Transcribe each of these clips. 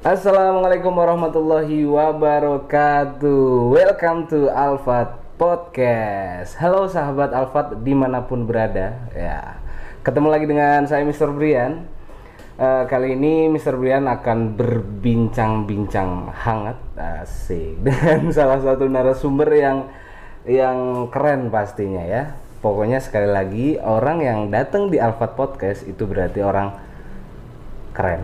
Assalamualaikum warahmatullahi wabarakatuh Welcome to Alfat Podcast Halo sahabat Alfat di mana pun berada ya Ketemu lagi dengan saya Mr. Brian Eh, Kali ini Mr. Brian akan berbincang-bincang hangat Asik Dengan salah satu narasumber yang yang keren pastinya ya Pokoknya sekali lagi orang yang datang di Alfat Podcast itu berarti orang keren.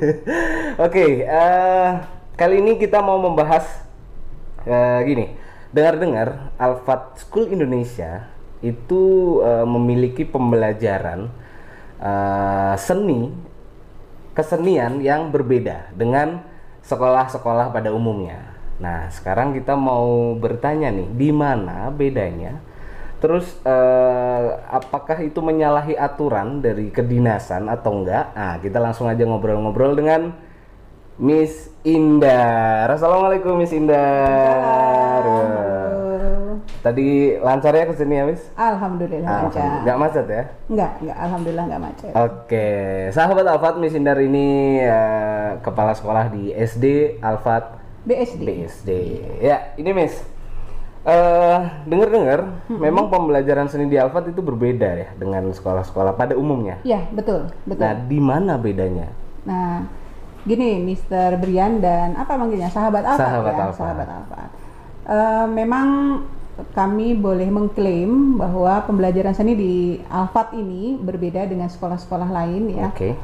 Oke, eh, kali ini kita mau membahas eh, gini. Dengar-dengar Alfat School Indonesia itu eh, memiliki pembelajaran eh, seni kesenian yang berbeda dengan sekolah-sekolah pada umumnya. Nah, sekarang kita mau bertanya nih, di mana bedanya? Terus eh, apakah itu menyalahi aturan dari kedinasan atau enggak? Nah, kita langsung aja ngobrol-ngobrol dengan Miss Indar. Assalamualaikum Miss Indar. Halo. Tadi lancar ya ke sini ya, Miss? Alhamdulillah lancar. Enggak macet ya? Enggak, enggak. Alhamdulillah enggak macet. Oke, sahabat Alfat Miss Indar ini eh, kepala sekolah di SD Alfat BSD. BSD. Ya, ini Miss. Eh, dengar-dengar memang pembelajaran seni di Alfat itu berbeda ya dengan sekolah-sekolah pada umumnya. Iya, betul, betul. Nah, di mana bedanya? Nah, gini Mr. Brian dan apa manggilnya? Sahabat Alfa. Sahabat ya? Alfa. Sahabat Alfa. Eh, memang kami boleh mengklaim bahwa pembelajaran seni di Alfat ini berbeda dengan sekolah-sekolah lain ya. Oke.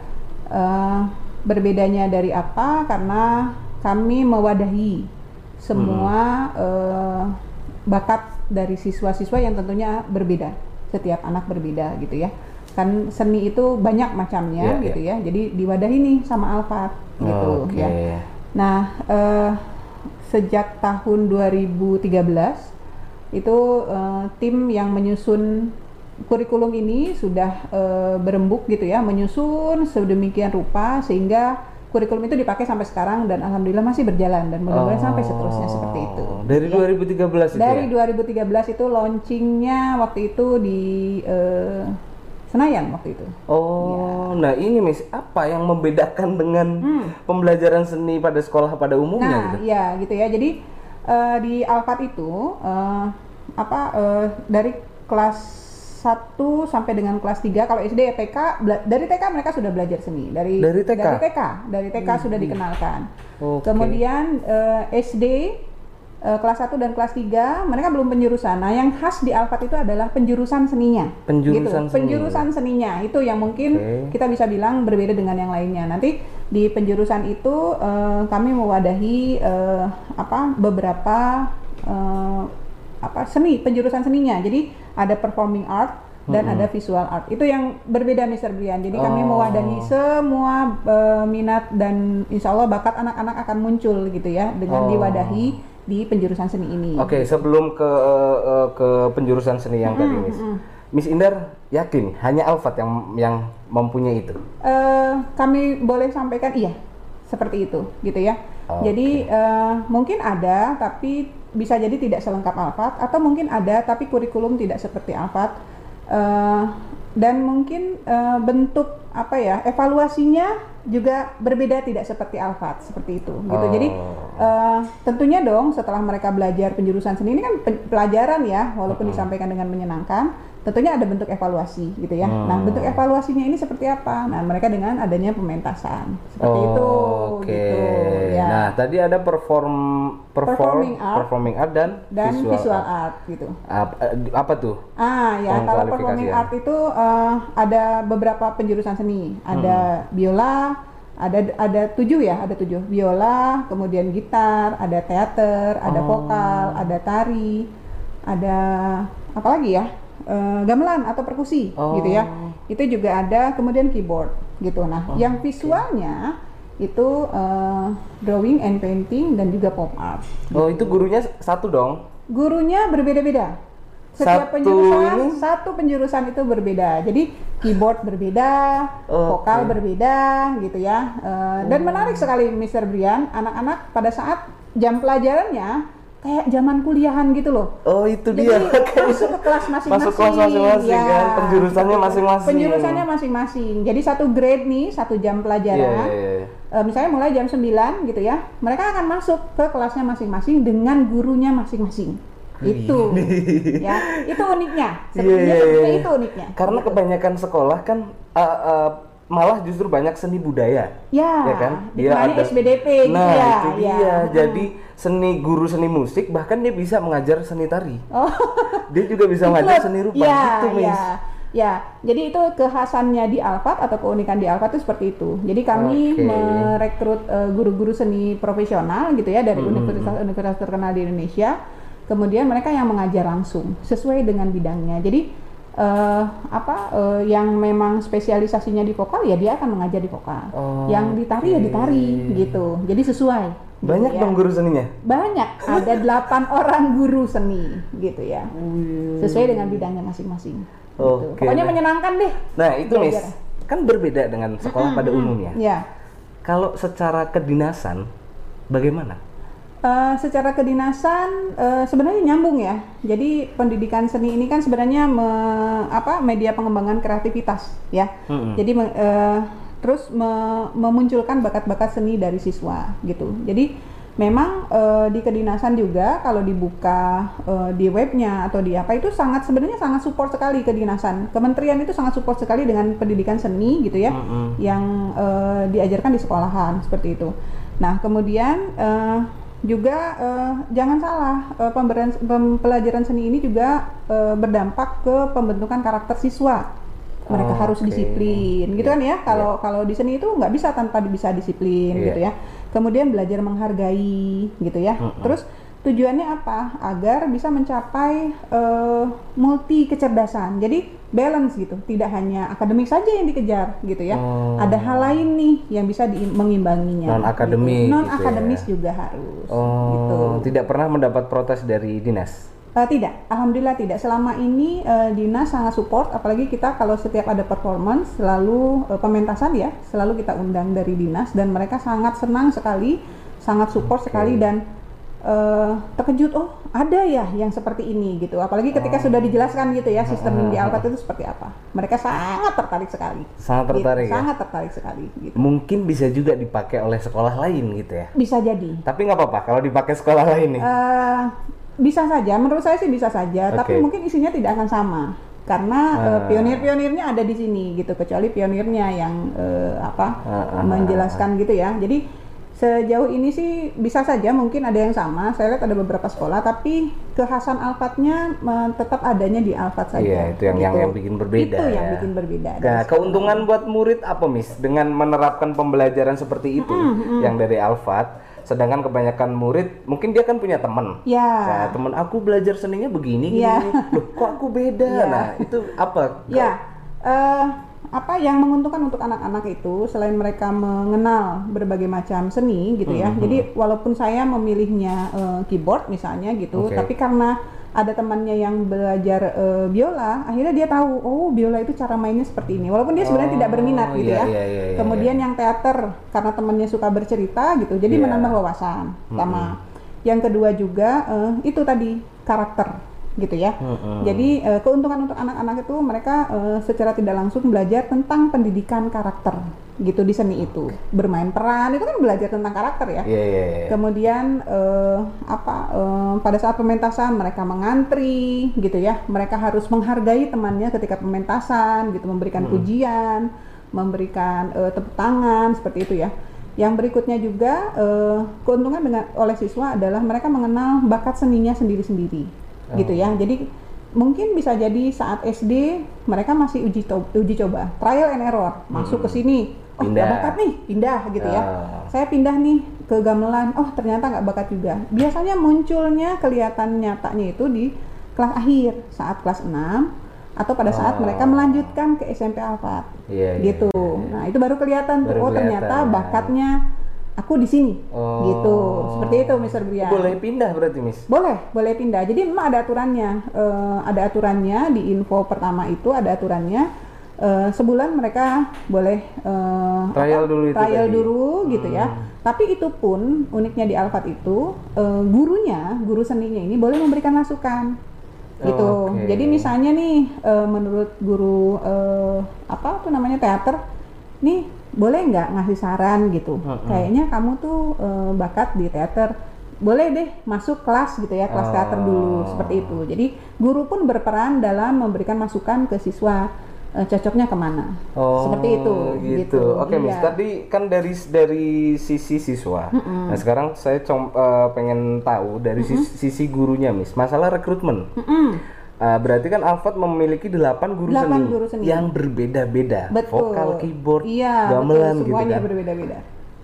Eh, berbedanya dari apa? Karena kami mewadahi semua eh, bakat dari siswa-siswa yang tentunya berbeda. Setiap anak berbeda gitu ya. Kan seni itu banyak macamnya Iya, gitu ya. Jadi diwadahi nih sama Alfat gitu Oke. ya. Nah, eh, sejak tahun 2013 itu eh, tim yang menyusun kurikulum ini sudah eh, berembuk gitu ya, menyusun sedemikian rupa sehingga kurikulum itu dipakai sampai sekarang dan alhamdulillah masih berjalan dan mudah-mudahan sampai seterusnya seperti itu. Oh, Dari Ya. 2013 itu Dari ya? 2013 itu launchingnya waktu itu di eh, Senayan waktu itu. Oh, nah ini Miss, apa yang membedakan dengan pembelajaran seni pada sekolah pada umumnya Nah, gitu? iya gitu ya. Jadi eh, di Alfat itu eh, apa eh, dari kelas 1 sampai dengan kelas 3 kalau SD ya TK dari TK mereka sudah belajar seni. Dari Dari TK? Dari TK, dari TK sudah dikenalkan. Oke. Kemudian eh, SD eh, kelas 1 dan kelas 3 mereka belum penjurusan. Nah, yang khas di Alfat itu adalah penjurusan seninya. Penjurusan gitu. seni. Penjurusan seninya itu yang mungkin Oke. kita bisa bilang berbeda dengan yang lainnya. Nanti di penjurusan itu eh, kami mewadahi eh, apa beberapa apa seni penjurusan seninya. Jadi ada performing art dan ada visual art. Itu yang berbeda Mr. Brian. Jadi kami Oh. mewadahi semua eh, minat dan insya Allah bakat anak-anak akan muncul gitu ya dengan Oh. diwadahi di penjurusan seni ini. Oke, sebelum ke eh, ke penjurusan seni yang tadi, Miss. Miss Indar yakin hanya Alfat yang yang mempunyai itu. Eh, kami boleh sampaikan iya seperti itu gitu ya. Oke. Jadi eh, mungkin ada tapi bisa jadi tidak selengkap Alfat atau mungkin ada tapi kurikulum tidak seperti Alfat Eh, dan mungkin eh, bentuk apa ya evaluasinya juga berbeda tidak seperti Alfat seperti itu gitu. Jadi eh, tentunya dong setelah mereka belajar penjurusan seni ini kan pe- pelajaran ya walaupun disampaikan dengan menyenangkan tentunya ada bentuk evaluasi gitu ya. Nah, Hmm. bentuk evaluasinya ini seperti apa? Nah, mereka dengan adanya pementasan seperti itu Oke. gitu ya. Nah, tadi ada perform perform Performing art. performing art dan, dan visual, visual, art. gitu. Apa, apa tuh? Ah ya, kalau performing art itu eh, ada beberapa penjurusan seni. Ada biola, ada ada tujuh ya, ada tujuh biola, kemudian gitar, ada teater, ada Oh. vokal, ada tari, ada apa lagi ya? Eh, gamelan atau perkusi Oh. gitu ya. Itu juga ada, kemudian keyboard gitu. Nah, Oh, yang visualnya itu eh, drawing and painting dan juga pop art. Oh, itu gurunya satu dong. Gurunya berbeda-beda. Satu Setiap penjurusan ini? satu penjurusan itu berbeda. Jadi keyboard berbeda, Oke. vokal berbeda gitu ya. Eh, Dan menarik sekali Mr. Brian, anak-anak pada saat jam pelajarannya kayak zaman kuliahan gitu loh. Oh, itu Jadi dia. masuk ke kelas masing-masing. Masuk kelas masing-masing ya. kan, penjurusannya masing-masing. Penjurusannya masing-masing. Jadi satu grade nih, satu jam pelajaran. Iya, iya, iya. eh, misalnya mulai jam 9 gitu ya, mereka akan masuk ke kelasnya masing-masing dengan gurunya masing-masing. Itu ya, itu uniknya. Iya, Sebetulnya iya, sebetulnya iya. itu uniknya. Karena Gitu. kebanyakan sekolah kan uh, uh, malah justru banyak seni budaya. Ya, ya kan? ditemani SBDP gitu nah, ya, itu ya. dia. Hmm. Jadi seni guru seni musik bahkan dia bisa mengajar seni tari. Oh. Dia juga bisa mengajar seni rupa ya, gitu, Miss. Ya, ya. Jadi itu kekhasannya di Alfat atau keunikan di Alfat itu seperti itu. Jadi kami Oke. merekrut eh, guru-guru seni profesional gitu ya dari Hmm. universitas-universitas terkenal di Indonesia. Kemudian mereka yang mengajar langsung sesuai dengan bidangnya. Jadi eh, apa eh, yang memang spesialisasinya di vokal ya dia akan mengajar di vokal. Yang di tari ya di tari gitu. Jadi sesuai. gitu Banyak ya. dong guru seninya. Banyak, ada delapan orang guru seni gitu ya. Sesuai dengan bidangnya masing-masing. gitu. Oke, Pokoknya deh. menyenangkan deh. Nah, itu Miss. Kan berbeda dengan sekolah pada umumnya. Ya. Kalau secara kedinasan bagaimana? Eh, secara kedinasan eh, sebenarnya nyambung ya. Jadi pendidikan seni ini kan sebenarnya me- apa media pengembangan kreativitas ya. Mm-mm. Jadi me- eh, terus me- memunculkan bakat-bakat seni dari siswa gitu. Jadi memang eh, di kedinasan juga kalau dibuka eh, di webnya atau di apa itu sangat sebenarnya sangat support sekali kedinasan. Kementerian itu sangat support sekali dengan pendidikan seni gitu ya Mm-mm. yang eh, diajarkan di sekolahan seperti itu. Nah kemudian eh, juga eh, jangan salah eh, pemberian pem- pelajaran seni ini juga eh, berdampak ke pembentukan karakter siswa. Mereka Oh, harus oke. disiplin, gitu kan ya? Kalau kalau di seni itu nggak bisa tanpa bisa disiplin, Iya. gitu ya. Kemudian belajar menghargai, gitu ya. Mm-mm. Terus tujuannya apa? Agar bisa mencapai eh, multi kecerdasan. Jadi balance gitu, tidak hanya akademik saja yang dikejar, gitu ya. Oh. Ada hal lain nih yang bisa di- mengimbanginya. Non-akademik gitu. gitu Non akademis ya. juga harus. Oh, Gitu. tidak pernah mendapat protes dari dinas. Eh, tidak, alhamdulillah tidak. Selama ini eh, dinas sangat support, apalagi kita kalau setiap ada performance selalu eh, pementasan ya, selalu kita undang dari dinas dan mereka sangat senang sekali, sangat support Oke. sekali dan eh, terkejut oh ada ya yang seperti ini gitu. Apalagi ketika Oh. sudah dijelaskan gitu ya sistem di Ah. Alphard itu seperti apa. Mereka sangat tertarik sekali. Sangat Gitu, tertarik ya. Sangat tertarik sekali. Gitu. Mungkin bisa juga dipakai oleh sekolah lain gitu ya. Bisa jadi. Tapi nggak apa-apa kalau dipakai sekolah lain nih. Eh, bisa saja, menurut saya sih bisa saja, tapi Oke. mungkin isinya tidak akan sama karena eh, Ah. pionir-pionirnya ada di sini gitu, kecuali pionirnya yang eh, apa Ah, ah, menjelaskan gitu ya. Jadi sejauh ini sih bisa saja mungkin ada yang sama. Saya lihat ada beberapa sekolah, tapi kekhasan Alphardnya eh, tetap adanya di Alphard saja. Iya, itu yang- yang- gitu. yang bikin berbeda Itu yang ya. bikin berbeda. Nah, keuntungan buat murid apa, Miss? Dengan menerapkan pembelajaran seperti itu yang dari Alfat, sedangkan kebanyakan murid mungkin dia kan punya teman. Ya. Nah, teman aku belajar seninya begini, gini, Iya. gini. Loh, kok aku beda? Iya. Nah, itu apa? Ya, eh, apa yang menguntungkan untuk anak-anak itu selain mereka mengenal berbagai macam seni gitu ya. Mhm. Jadi walaupun saya memilihnya eh, keyboard misalnya gitu, Oke. tapi karena ada temannya yang belajar eh, biola, akhirnya dia tahu oh biola itu cara mainnya seperti ini. Walaupun dia sebenarnya Oh, tidak berminat gitu iya, ya. iya, iya, iya, Kemudian yang teater karena temannya suka bercerita gitu, jadi Iya. menambah wawasan. Pertama. Yang kedua juga eh, itu tadi karakter gitu ya. Mm-mm. Jadi eh, keuntungan untuk anak-anak itu mereka eh, secara tidak langsung belajar tentang pendidikan karakter gitu di seni itu. Bermain peran itu kan belajar tentang karakter ya. Iya, iya, iya. Kemudian eh, apa eh, pada saat pementasan mereka mengantri gitu ya. Mereka harus menghargai temannya ketika pementasan gitu, memberikan pujian, memberikan eh, tepuk tangan seperti itu ya. Yang berikutnya juga eh, keuntungan dengan oleh siswa adalah mereka mengenal bakat seninya sendiri-sendiri gitu ya. Jadi mungkin bisa jadi saat SD mereka masih uji to- uji coba, trial and error, masuk ke sini, oh nggak bakat nih, pindah gitu ya. Ah. Saya pindah nih ke gamelan, oh ternyata nggak bakat juga. Biasanya munculnya kelihatan nyatanya itu di kelas akhir saat kelas 6 atau pada saat Oh. mereka melanjutkan ke SMP Alphard Iya, iya, gitu. iya, iya. Nah itu baru kelihatan tuh, Baru oh ternyata kelihatan. bakatnya aku di sini, Oh. gitu. Seperti itu, Mr. Brian. Boleh pindah berarti, Miss? Boleh, boleh pindah. Jadi memang ada aturannya. Eh, ada aturannya di info pertama itu ada aturannya. Eh, sebulan mereka boleh eh, Trial apa? dulu itu trial tadi. Hmm. dulu gitu ya. Tapi itu pun uniknya di Alfat itu eh, gurunya, guru seninya ini boleh memberikan masukan gitu. Oke. Jadi misalnya nih eh, menurut guru eh, apa tuh namanya teater, nih boleh nggak ngasih saran gitu. Mm-mm. Kayaknya kamu tuh eh, bakat di teater, boleh deh masuk kelas gitu ya, kelas teater dulu Oh. seperti itu. Jadi guru pun berperan dalam memberikan masukan ke siswa eh, cocoknya ke mana. seperti itu. gitu. Oke, Miss. Iya. Tadi kan dari dari sisi siswa. Nah, sekarang saya com- eh, pengen tahu dari sisi, sisi gurunya, Miss. Masalah rekrutmen. Mm-mm. Eh, berarti kan Alfat memiliki 8 guru, Delapan seni, guru seni. yang berbeda-beda. Vokal, keyboard, iya, gamelan betul, gitu kan. berbeda-beda.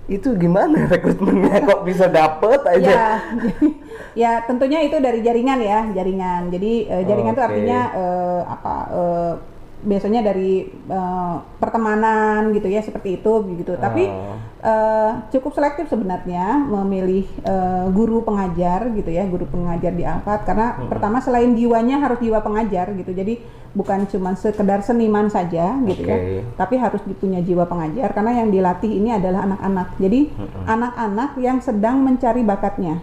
Itu gimana rekrutmennya kok bisa dapet aja? Ya, ya tentunya itu dari jaringan ya, jaringan. Jadi eh, jaringan itu Oke. artinya eh, apa? eh, biasanya dari eh, pertemanan gitu ya, seperti itu gitu. Tapi Oh. Eh, cukup selektif sebenarnya memilih eh, guru pengajar gitu ya, guru pengajar di Alfat karena pertama selain jiwanya harus jiwa pengajar gitu. Jadi bukan cuma sekedar seniman saja gitu ya Oke. tapi harus punya jiwa pengajar karena yang dilatih ini adalah anak-anak. Jadi anak-anak yang sedang mencari bakatnya,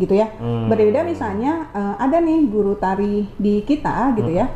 gitu ya. Hmm. Berbeda misalnya eh, ada nih guru tari di kita, gitu ya.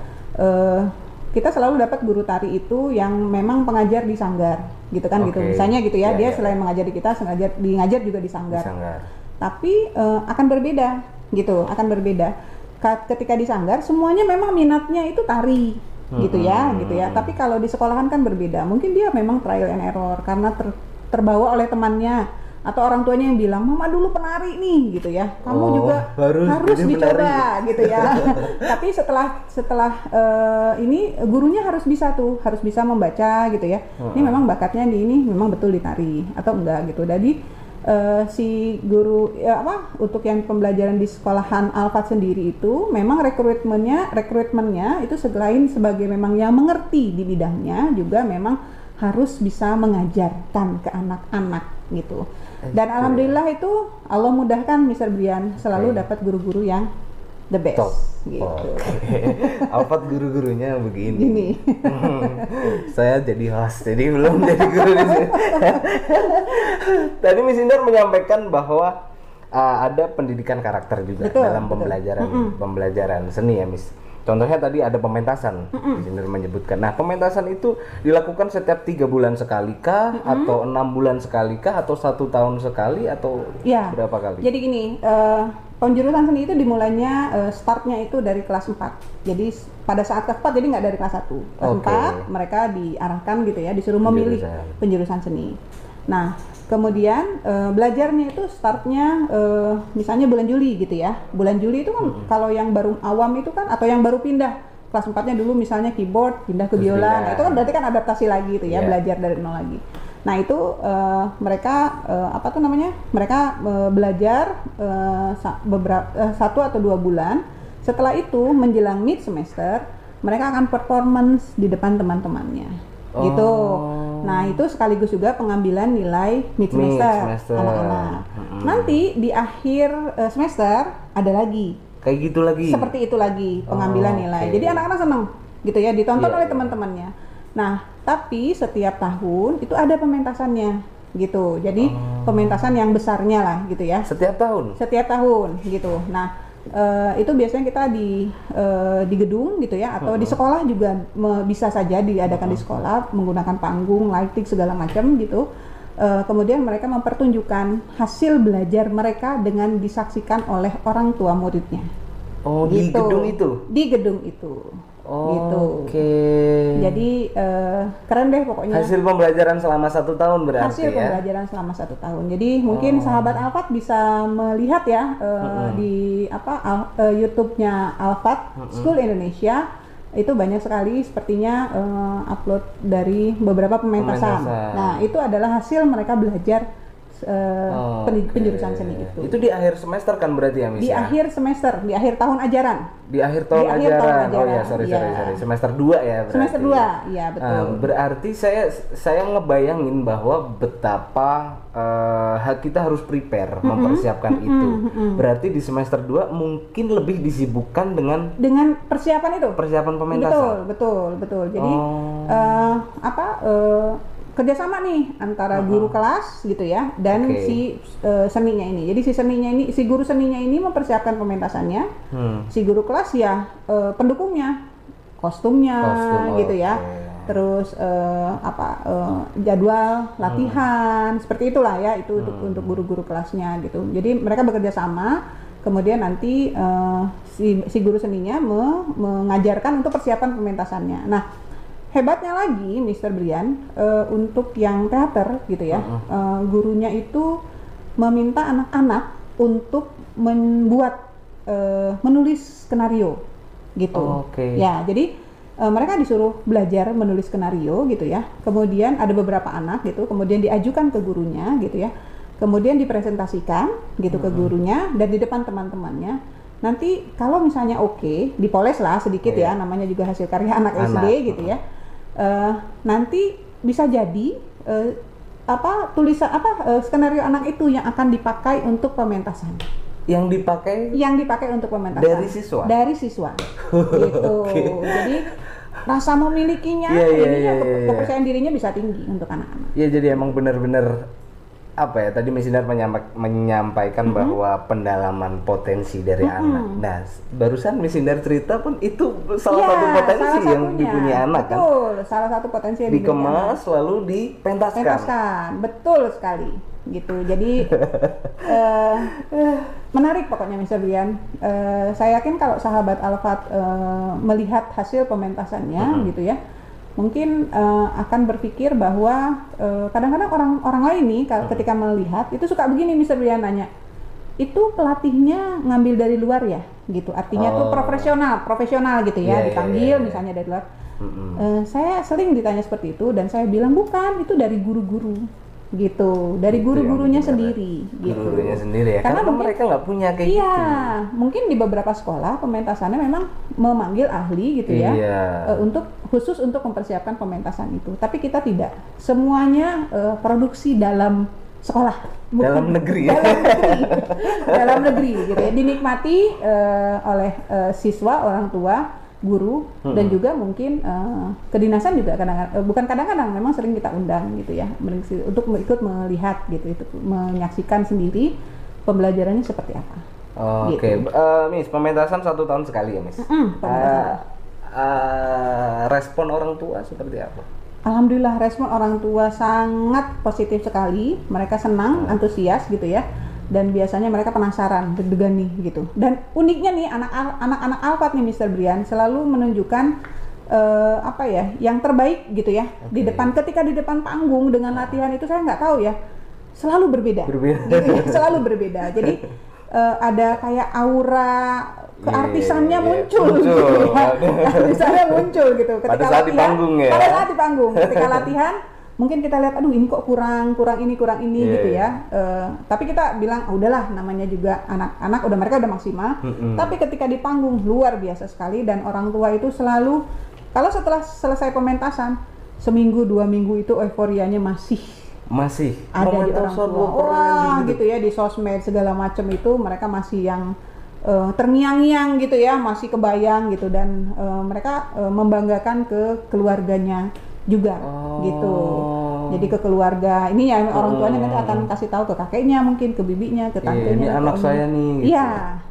Eh, kita selalu dapat guru tari itu yang memang pengajar di sanggar, gitu kan, gitu. Oke. Misalnya gitu ya, Ya, dia ya. selain mengajar di kita, sengaja di ngajar juga di sanggar Sanggar. tapi eh, akan berbeda gitu akan berbeda Ka- ketika di sanggar semuanya memang minatnya itu tari gitu ya gitu ya tapi kalau di sekolahan kan berbeda mungkin dia memang trial and error karena ter- terbawa oleh temannya atau orang tuanya yang bilang mama dulu penari nih gitu ya. Kamu Oh, juga harus harus dicoba penari. gitu ya. Tapi setelah setelah eh, ini gurunya harus bisa tuh harus bisa membaca gitu ya. Ini memang bakatnya di ini memang betul ditari atau enggak gitu. Jadi eh, si guru ya apa untuk yang pembelajaran di sekolahan Alfat sendiri itu memang rekrutmennya rekrutmennya itu selain sebagai memang yang mengerti di bidangnya juga memang harus bisa mengajarkan ke anak-anak gitu dan alhamdulillah itu Allah mudahkan Mr. Brian selalu Oke. dapat guru-guru yang the best Top. gitu Oke. Alfat guru-gurunya begini. Gini. Saya jadi host, jadi belum jadi guru di sini. Tadi Miss Indar menyampaikan bahwa uh, ada pendidikan karakter juga Betul, dalam betul. pembelajaran pembelajaran seni ya, Miss. Contohnya tadi ada pementasan, Miss Indar menyebutkan. Nah, pementasan itu dilakukan setiap tiga bulan sekali kah, atau enam bulan sekali kah, atau satu tahun sekali, atau Ya. berapa kali? Jadi gini, eh, penjurusan seni itu dimulainya eh, startnya itu dari kelas 4. Jadi pada saat kelas 4 jadi nggak dari kelas 1. Kelas Oke. 4 mereka diarahkan gitu ya, disuruh memilih Penjurusan. penjurusan seni. Nah, kemudian eh, belajarnya itu startnya eh, misalnya bulan Juli gitu ya. Bulan Juli itu kan kalau yang baru awam itu kan atau yang baru pindah kelas 4-nya dulu misalnya keyboard pindah ke Terus biola. Nah, itu kan berarti kan adaptasi lagi itu ya, Iya. belajar dari nol lagi. Nah itu eh, mereka eh, apa tuh namanya? Mereka eh, belajar sa- beberapa eh, satu atau dua bulan. Setelah itu menjelang mid semester mereka akan performance di depan teman-temannya. Gitu. Nah itu sekaligus juga pengambilan nilai mid semester anak-anak. Mm-mm. Nanti di akhir eh, semester ada lagi Kayak gitu lagi. seperti itu lagi pengambilan Oh, nilai. oke. Jadi anak-anak senang gitu ya ditonton Iya, oleh iya. teman-temannya. Nah, tapi setiap tahun itu ada pementasannya gitu. Jadi Oh. pementasan yang besarnya lah gitu ya. Setiap tahun. Setiap tahun gitu. Nah, eh, itu biasanya kita di eh, di gedung gitu ya atau di sekolah juga me- bisa saja diadakan di sekolah menggunakan panggung, lighting segala macam gitu. Eh, kemudian mereka mempertunjukkan hasil belajar mereka dengan disaksikan oleh orang tua muridnya. Oh, di Gitu. gedung itu. Di gedung itu. Oh, gitu. Oke. Jadi eh, keren deh pokoknya. hasil pembelajaran selama satu tahun berarti Hasil ya. pembelajaran selama satu tahun. Jadi mungkin Oh. sahabat Alfat bisa melihat ya eh, di apa al- eh, YouTube-nya Alfat School Indonesia itu banyak sekali sepertinya eh, upload dari beberapa pementasan. Pementasan. Nah itu adalah hasil mereka belajar eh, Oh, oke. penjurusan seni itu. Itu di akhir semester kan berarti ya, Miss? Di ya? akhir semester, di akhir tahun ajaran. di akhir tahun di akhir ajaran. tahun Oh ya, ajaran, sorry sorry iya. sorry. Semester 2 ya berarti. Semester 2, iya betul. Nah, berarti saya saya ngebayangin bahwa betapa eh, ha- kita harus prepare mempersiapkan itu. Berarti di semester 2 mungkin lebih disibukkan dengan Dengan persiapan itu. persiapan pementasan. Betul, betul, betul. Jadi Oh. eh, apa eh, kerjasama nih antara guru kelas gitu ya dan Oke. si eh, seninya ini. Jadi si seninya ini, si guru seninya ini mempersiapkan pementasannya, Hmm. si guru kelas ya eh, pendukungnya, kostumnya Kostum, gitu ya. oke. terus eh, apa eh, jadwal latihan seperti itulah ya itu untuk untuk guru-guru kelasnya gitu jadi mereka bekerja sama kemudian nanti eh, si si guru seninya me- mengajarkan untuk persiapan pementasannya nah hebatnya lagi Mr. Brian eh, untuk yang teater gitu ya. Eh, gurunya itu meminta anak-anak untuk membuat eh, menulis skenario gitu. Oke. ya jadi eh, mereka disuruh belajar menulis skenario gitu ya. Kemudian ada beberapa anak gitu kemudian diajukan ke gurunya gitu ya. Kemudian dipresentasikan gitu ke gurunya dan di depan teman-temannya. Nanti kalau misalnya oke dipoles lah sedikit Iya. ya namanya juga hasil karya anak, Anak, SD gitu ya Eh, nanti bisa jadi eh, apa tulisan apa eh, skenario anak itu yang akan dipakai untuk pementasan. Yang dipakai? Yang dipakai untuk pementasan. Dari siswa? dari siswa. Gitu. Jadi rasa memilikinya iya, ke- iya, iya. kepercayaan dirinya bisa tinggi untuk anak-anak. Ya jadi emang benar-benar apa ya tadi Miss Indar menyampa- menyampaikan bahwa pendalaman potensi dari anak. Nah, barusan Miss Indar cerita pun itu salah Iya, satu potensi salah yang dipunyai anak kan. betul salah satu potensi yang anak. Dikemas lalu dipentaskan. pentaskan betul sekali gitu jadi eh, menarik pokoknya Mr. Brian Eh, saya yakin kalau sahabat Alfat eh, melihat hasil pementasannya gitu ya mungkin eh, akan berpikir bahwa eh, kadang-kadang orang orang lain nih kalau ketika melihat itu suka begini Mr. Brian nanya itu pelatihnya ngambil dari luar ya gitu artinya tuh Oh. profesional profesional gitu ya Iya, iya, dipanggil iya, iya. misalnya dari luar Mm-mm. Eh, saya sering ditanya seperti itu dan saya bilang bukan itu dari guru-guru gitu dari Itu guru-gurunya yang bikin sendiri gitu Guru-gurunya sendiri ya. Karena, Karena mungkin- mereka nggak punya kayak iya gitu. mungkin di beberapa sekolah pementasannya memang memanggil ahli gitu ya Iya. eh, untuk khusus untuk mempersiapkan pementasan itu tapi kita tidak semuanya eh, produksi dalam sekolah Bukan- Dalam negeri ya. dalam negeri dalam negeri gitu ya dinikmati eh, oleh eh, siswa orang tua guru dan juga mungkin eh, kedinasan juga kadang-kadang eh, bukan kadang-kadang memang sering kita undang gitu ya untuk ikut melihat gitu itu menyaksikan sendiri pembelajarannya seperti apa Oke, Gitu. Eh, Miss, pementasan satu tahun sekali ya, Miss. Mm, pementasan. Eh, eh, respon orang tua seperti apa? Alhamdulillah respon orang tua sangat positif sekali. Mereka senang, antusias gitu ya. Dan biasanya mereka penasaran, deg-degan nih gitu. Dan uniknya nih anak anak-anak Alfat nih Mr. Brian selalu menunjukkan eh, apa ya, yang terbaik gitu ya di Oke. depan ketika di depan panggung dengan latihan itu saya nggak tahu ya, selalu berbeda. Berbeda. Gitu ya, selalu berbeda. Jadi eh, ada kayak aura keartisannya Iya, iya. muncul, Muncul. gitu ya. Keartisannya muncul gitu Pada saat di panggung ya. Pada saat di panggung ketika latihan mungkin kita lihat aduh ini kok kurang kurang ini kurang ini Iya, gitu iya. ya Eh, tapi kita bilang "Ah, udahlah namanya juga anak-anak udah mereka udah maksimal Mm-mm. tapi ketika di panggung luar biasa sekali dan orang tua itu selalu kalau setelah selesai pementasan seminggu dua minggu itu euforianya masih Masih ada di orang tua. wah, gitu. gitu ya di sosmed segala macam itu mereka masih yang eh, terngiang-ngiang gitu ya, masih kebayang gitu dan eh, mereka eh, membanggakan ke keluarganya juga Oh. gitu. Jadi ke keluarga ini ya orang tuanya nanti akan kasih tahu ke kakeknya mungkin ke bibinya, ke Iya, tantenya. ini anak omnya. saya nih, gitu. Iya,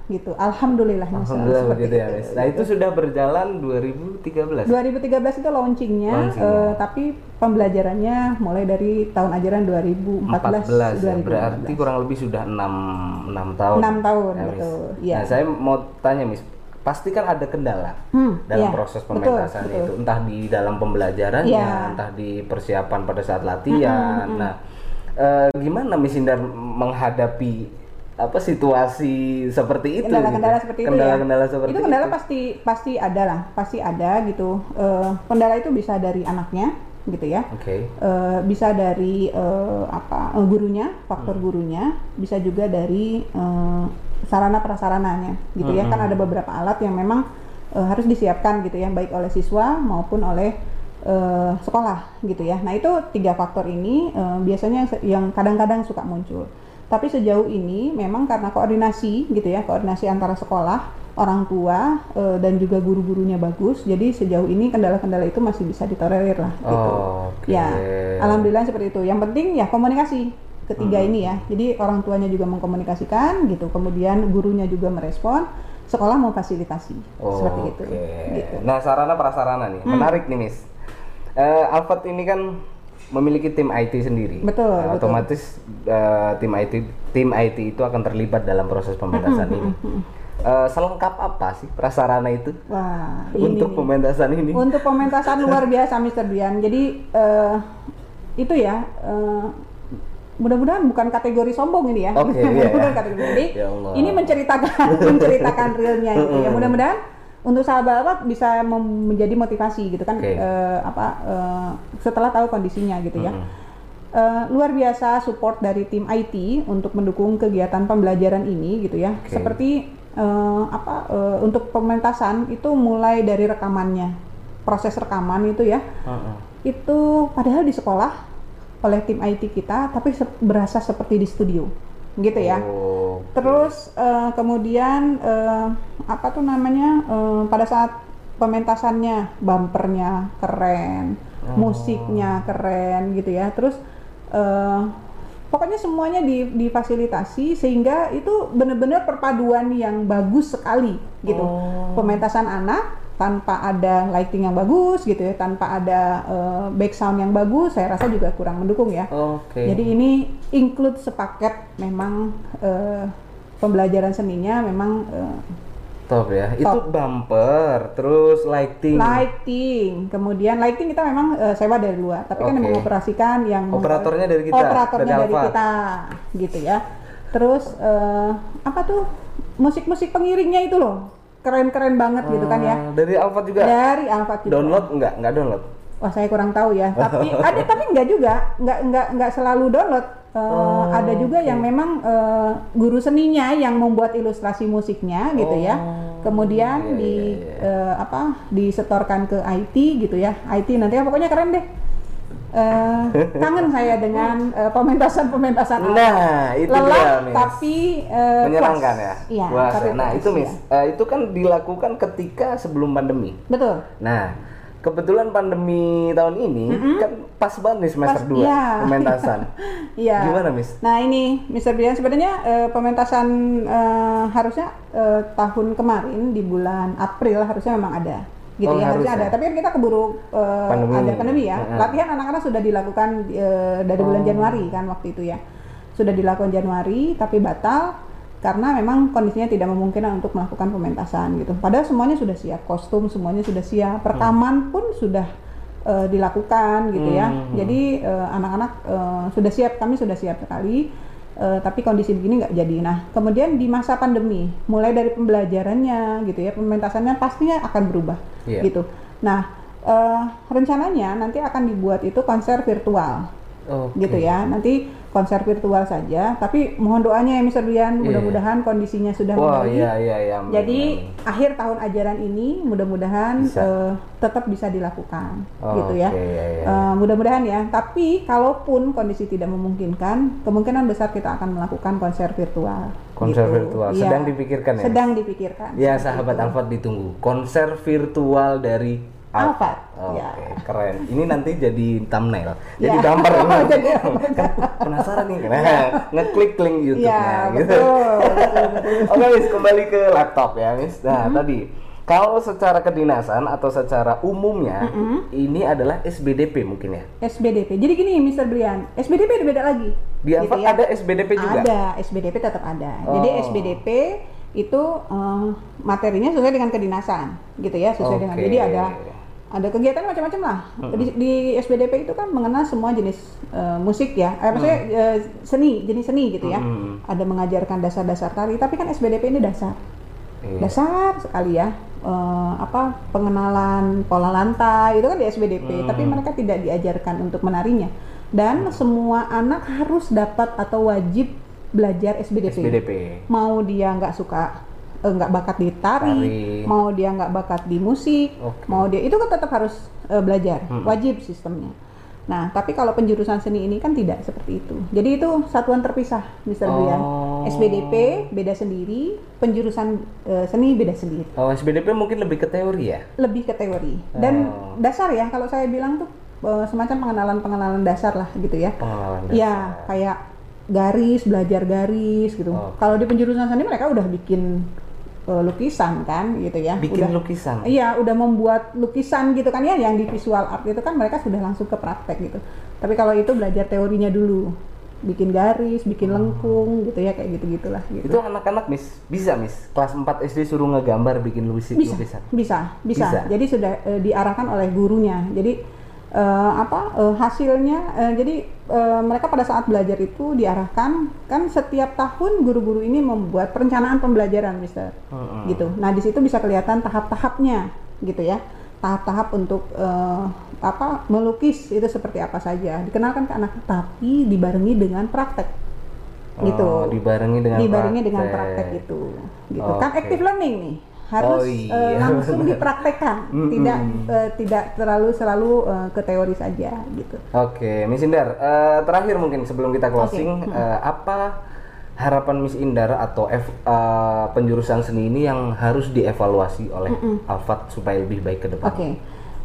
gitu. Alhamdulillah. Alhamdulillah seperti begitu ya, Miss. Nah, itu sudah berjalan 2013. 2013 itu launchingnya, Launchingnya. eh, tapi pembelajarannya mulai dari tahun ajaran 2014 14 ya, berarti kurang lebih sudah 6 6 tahun. Enam tahun, Ya, betul. Iya. Nah, saya mau tanya, Miss, pasti kan ada kendala Hmm, dalam iya. proses Betul, pementasan betul. itu, entah di dalam pembelajarannya, Iya. entah di persiapan pada saat latihan. Nah, eh, gimana Miss Indar menghadapi apa situasi seperti itu? kendala-kendala gitu? seperti itu Kendala-kendala ya. seperti itu kendala pasti pasti ada lah, pasti ada gitu. Eh, kendala itu bisa dari anaknya gitu ya. Oke. Eh, bisa dari eh, apa gurunya, faktor Hmm. gurunya, bisa juga dari eh, sarana prasarananya gitu ya. Hmm. Kan ada beberapa alat yang memang eh, harus disiapkan gitu ya, baik oleh siswa maupun oleh eh, sekolah gitu ya. Nah itu tiga faktor ini eh, biasanya yang kadang-kadang suka muncul. Tapi sejauh ini memang karena koordinasi gitu ya, koordinasi antara sekolah, orang tua eh, dan juga guru-gurunya bagus. Jadi sejauh ini kendala-kendala itu masih bisa ditolerir lah gitu. Oh, oke. Ya, alhamdulillah seperti itu. Yang penting ya komunikasi ketiga Hmm. ini ya. Jadi orang tuanya juga mengkomunikasikan gitu, kemudian gurunya juga merespon, sekolah memfasilitasi Oh, seperti itu. oke. Gitu. Nah, sarana prasarana nih, menarik nih, Miss. eh, Alfat ini kan memiliki tim IT sendiri. Betul, Nah, betul. Otomatis eh, tim IT tim IT itu akan terlibat dalam proses pementasan ini. Eh, selengkap apa sih prasarana itu Wah, ini untuk nih. pementasan ini? Untuk pementasan luar biasa Mr. Bian. Jadi eh, itu ya eh, mudah-mudahan bukan kategori sombong ini ya. Oke, iya, mudah-mudahan iya. kategori. Jadi Ya Allah. ini menceritakan menceritakan realnya gitu ya. Mudah-mudahan untuk sahabat bisa menjadi motivasi gitu kan Oke. eh, apa eh, setelah tahu kondisinya gitu ya. Mm-mm. Eh, luar biasa support dari tim IT untuk mendukung kegiatan pembelajaran ini gitu ya. Oke. Seperti eh, apa eh, untuk pementasan itu mulai dari rekamannya, proses rekaman itu ya, Heeh. itu padahal di sekolah oleh tim IT kita, tapi se- berasa seperti di studio, gitu ya. Oh, Terus eh, kemudian eh, apa tuh namanya eh, pada saat pementasannya bumpernya keren, Oh. musiknya keren gitu ya. Terus eh, pokoknya semuanya di, difasilitasi sehingga itu benar-benar perpaduan yang bagus sekali gitu. Oh. Pementasan anak tanpa ada lighting yang bagus gitu ya, tanpa ada eh, back sound yang bagus, saya rasa juga kurang mendukung ya. Oke. Jadi ini include sepaket memang eh, pembelajaran seninya memang eh, Top ya. Itu Top. bumper, terus lighting. lighting, kemudian lighting kita memang eh, sewa dari luar, tapi kan yang Oke. mengoperasikan yang Operatornya dari kita, operatornya dari dari, kita, gitu ya. Terus eh, apa tuh musik-musik pengiringnya itu loh, keren-keren banget gitu kan ya. Ah, Dari Alfat juga. Dari Alphard juga. Download enggak? Enggak download. Wah saya kurang tahu ya. Tapi ada tapi enggak juga, enggak enggak enggak selalu download. Eh, Oh, ada juga yang memang eh, guru seninya yang membuat ilustrasi musiknya gitu ya. Oh, Kemudian iya, di iya, eh, apa disetorkan ke IT gitu ya. IT nanti pokoknya keren deh. Eh, kangen saya dengan eh, pementasan-pementasan. Nah, itu Lelah, dia, Miss. tapi eh, Menyenangkan puas. ya. Iya, Puas tapi ya. Nah, puas, itu Miss. iya. Eh, itu kan dilakukan ketika sebelum pandemi. Betul. Nah, kebetulan pandemi tahun ini kan pas banget nih semester Pas- 2 iya. pementasan. Iya. Gimana, Miss? Nah ini, Mr. Brian sebenarnya eh, pementasan eh, harusnya eh, tahun kemarin di bulan April harusnya memang ada, gitu Oh, ya harusnya ada. Tapi kan kita keburu eh, Pandemi. ada pandemi ya. Heeh. Latihan anak-anak sudah dilakukan eh, dari bulan Oh. Januari kan waktu itu ya, sudah dilakukan Januari tapi batal karena memang kondisinya tidak memungkinkan untuk melakukan pementasan gitu. Padahal semuanya sudah siap, kostum semuanya sudah siap, rekaman pun sudah eh, dilakukan gitu ya. Hmm. Jadi eh, anak-anak eh, sudah siap, kami sudah siap sekali. Eh, tapi kondisi begini nggak jadi. Nah, kemudian di masa pandemi, mulai dari pembelajarannya gitu ya, pementasannya pastinya akan berubah Iya. gitu. Nah, eh, rencananya nanti akan dibuat itu konser virtual Oke. gitu ya. Nanti konser virtual saja. Tapi mohon doanya ya Mr. Brian, Iya. mudah-mudahan kondisinya sudah Wah, membaik. iya iya iya. amin, Jadi amin. akhir tahun ajaran ini mudah-mudahan eh, tetap bisa dilakukan Oh, gitu ya. oke, iya, iya, Eh, mudah-mudahan ya. Tapi kalaupun kondisi tidak memungkinkan, kemungkinan besar kita akan melakukan konser virtual. Konser gitu. virtual. Sedang dipikirkan ya, Sedang dipikirkan. Ya sahabat. Alfat ditunggu konser virtual dari Alfat, Oke, ya. keren. Ini nanti jadi thumbnail, jadi Ya. bumper. Jadi kan penasaran nih, nah, ngeklik link YouTube-nya. Iya, gitu. Oke, Miss, kembali ke laptop ya, Miss. Nah, Mm-hmm. tadi kalau secara kedinasan atau secara umumnya Mm-hmm. ini adalah SBDP mungkin ya. SBDP. Jadi gini Mr. Brian, SBDP beda lagi. Di Gitu ya. ada SBDP juga. Ada, SBDP tetap ada. Jadi Oh. SBDP itu eh, materinya sesuai dengan kedinasan, gitu ya, sesuai dengan. Oke. Jadi ada ada kegiatan macam-macam lah. Di, di SBDP itu kan mengenal semua jenis eh, musik ya, eh, maksudnya eh, seni, jenis seni gitu ya. Hmm. Ada mengajarkan dasar-dasar tari, tapi kan SBDP ini dasar, Iya. dasar sekali ya. Eh, apa pengenalan pola lantai itu kan di SBDP, tapi Hmm. mereka tidak diajarkan untuk menarinya. Dan semua anak harus dapat atau wajib belajar SBDP. SBDP. Mau dia nggak suka eh, nggak bakat di tari, Tari. mau dia nggak bakat di musik, Oke. mau dia itu kan tetap harus eh, belajar, Hmm. wajib sistemnya. Nah, tapi kalau penjurusan seni ini kan tidak seperti itu. Jadi itu satuan terpisah, Mr. Brian. Oh. SBDP beda sendiri, penjurusan eh, seni beda sendiri. Oh, SBDP mungkin lebih ke teori ya. Lebih ke teori. Dan Oh. dasar ya, kalau saya bilang tuh semacam pengenalan-pengenalan dasar lah gitu ya. Pengenalan dasar. Ya, kayak garis, belajar garis gitu. Oke. Kalau di penjurusan seni mereka udah bikin lukisan kan gitu ya. Bikin udah, lukisan. Iya, udah membuat lukisan gitu kan ya yang di visual art itu kan mereka sudah langsung ke praktek gitu. Tapi kalau itu belajar teorinya dulu. Bikin garis, bikin lengkung gitu ya kayak gitu-gitulah gitu. Itu anak-anak Miss bisa Miss kelas 4 SD suruh ngegambar bikin lukisan. bisa, bisa, bisa, Bisa. Jadi sudah eh, diarahkan oleh gurunya. Jadi eh, apa eh, hasilnya? eh, jadi eh, mereka pada saat belajar itu diarahkan kan setiap tahun guru-guru ini membuat perencanaan pembelajaran, Mister. Mm-mm. Gitu. Nah di situ bisa kelihatan tahap-tahapnya, gitu ya. Tahap-tahap untuk eh, apa melukis itu seperti apa saja. Dikenalkan ke anak, tapi dibarengi dengan praktek. Gitu. Oh, dibarengi dengan dibarengi dengan praktek. praktek itu gitu kan Oke. active learning nih harus Oh, eh, iya. langsung dipraktekkan Mm-mm. tidak eh, tidak terlalu selalu eh, ke teori saja gitu Oke, Miss Indar, eh, terakhir mungkin sebelum kita closing, Oke. eh, apa harapan Miss Indar atau ev- eh, penjurusan seni ini yang harus dievaluasi oleh Alfat supaya lebih baik ke depan? oke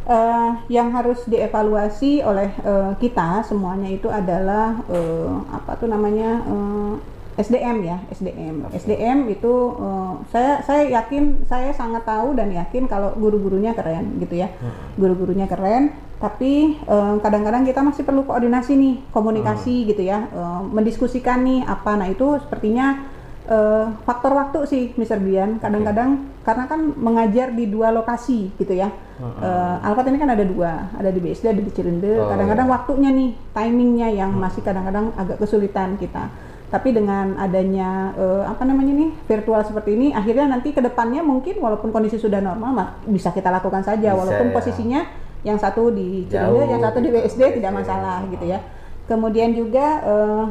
Eh, yang harus dievaluasi oleh eh, kita semuanya itu adalah eh, apa tuh namanya eh, SDM ya SDM Oke. SDM itu eh, saya saya yakin saya sangat tahu dan yakin kalau guru-gurunya keren gitu ya. Guru-gurunya keren tapi eh, kadang-kadang kita masih perlu koordinasi nih komunikasi gitu ya. Eh, mendiskusikan nih apa. Nah itu sepertinya eh, faktor waktu sih Mr. Bian kadang-kadang karena kan mengajar di dua lokasi gitu ya. Eh, Alfat ini kan ada dua ada di BSD ada di Cirende Oh, kadang-kadang iya. waktunya nih timingnya yang masih kadang-kadang agak kesulitan kita tapi dengan adanya eh, apa namanya nih virtual seperti ini akhirnya nanti ke depannya mungkin walaupun kondisi sudah normal ma- bisa kita lakukan saja. Bisa, walaupun ya. posisinya yang satu di Cirende yang satu di BSD BSD. tidak masalah gitu ya. Kemudian juga eh,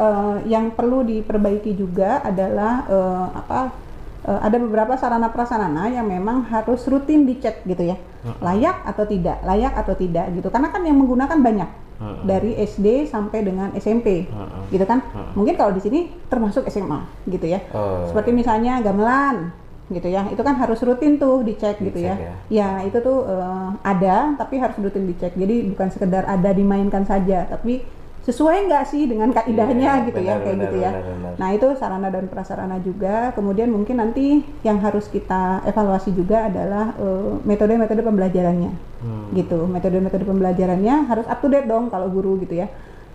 eh, yang perlu diperbaiki juga adalah eh, apa eh, ada beberapa sarana prasarana yang memang harus rutin dicek gitu ya. Layak atau tidak layak atau tidak gitu. Karena kan yang menggunakan banyak. Dari SD sampai dengan SMP. Gitu kan. Mungkin kalau di sini termasuk SMA gitu ya. Seperti misalnya gamelan gitu ya. Itu kan harus rutin tuh dicek gitu ya. Dicek ya itu tuh eh, ada tapi harus rutin dicek. Jadi bukan sekedar ada dimainkan saja tapi sesuai nggak sih dengan kaidahnya Iya, gitu ya benar, kayak benar, gitu ya. benar, benar. nah itu sarana dan prasarana juga. Kemudian mungkin nanti yang harus kita evaluasi juga adalah eh, metode-metode pembelajarannya. Hmm. gitu metode-metode pembelajarannya harus up to date dong kalau guru gitu ya.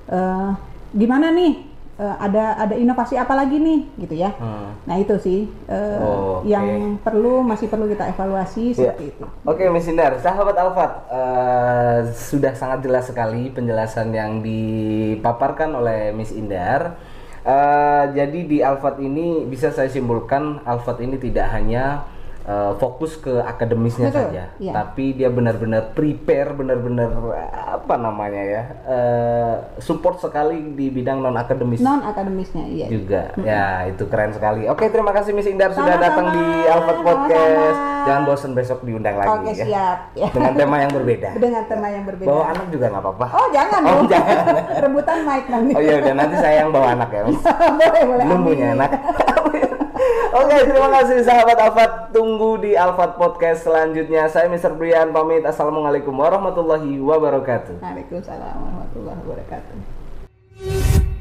Eh, gimana nih Eh, ada ada inovasi apa lagi nih gitu ya Hmm. nah itu sih eh, Oke. yang perlu masih perlu kita evaluasi Iya. seperti itu Oke, Miss Indar, sahabat Alfat, eh, sudah sangat jelas sekali penjelasan yang dipaparkan oleh Miss Indar. Eh, jadi di Alfat ini bisa saya simpulkan Alfat ini tidak hanya eh, fokus ke akademisnya Betul, saja, iya. tapi dia benar-benar prepare, benar-benar eh, apa namanya ya, eh, support sekali di bidang non akademis non akademisnya iya juga. Ya, itu keren sekali. Oke, terima kasih Miss Indar sudah Sama-sama. datang di Alfat Podcast. Sama-sama. Jangan bosan besok diundang lagi oke ya. siap ya Dengan tema yang berbeda. dengan tema yang berbeda Bawa anak juga nggak apa-apa. oh jangan Oh, dong jangan. rebutan mic nanti Oh iya udah nanti saya yang bawa anak ya. Boleh boleh Belum punya anak. Oke, terima kasih sahabat Alfat. Tunggu di Alfat Podcast selanjutnya. Saya Mr. Brian pamit. Assalamualaikum warahmatullahi wabarakatuh. Waalaikumsalam warahmatullahi wabarakatuh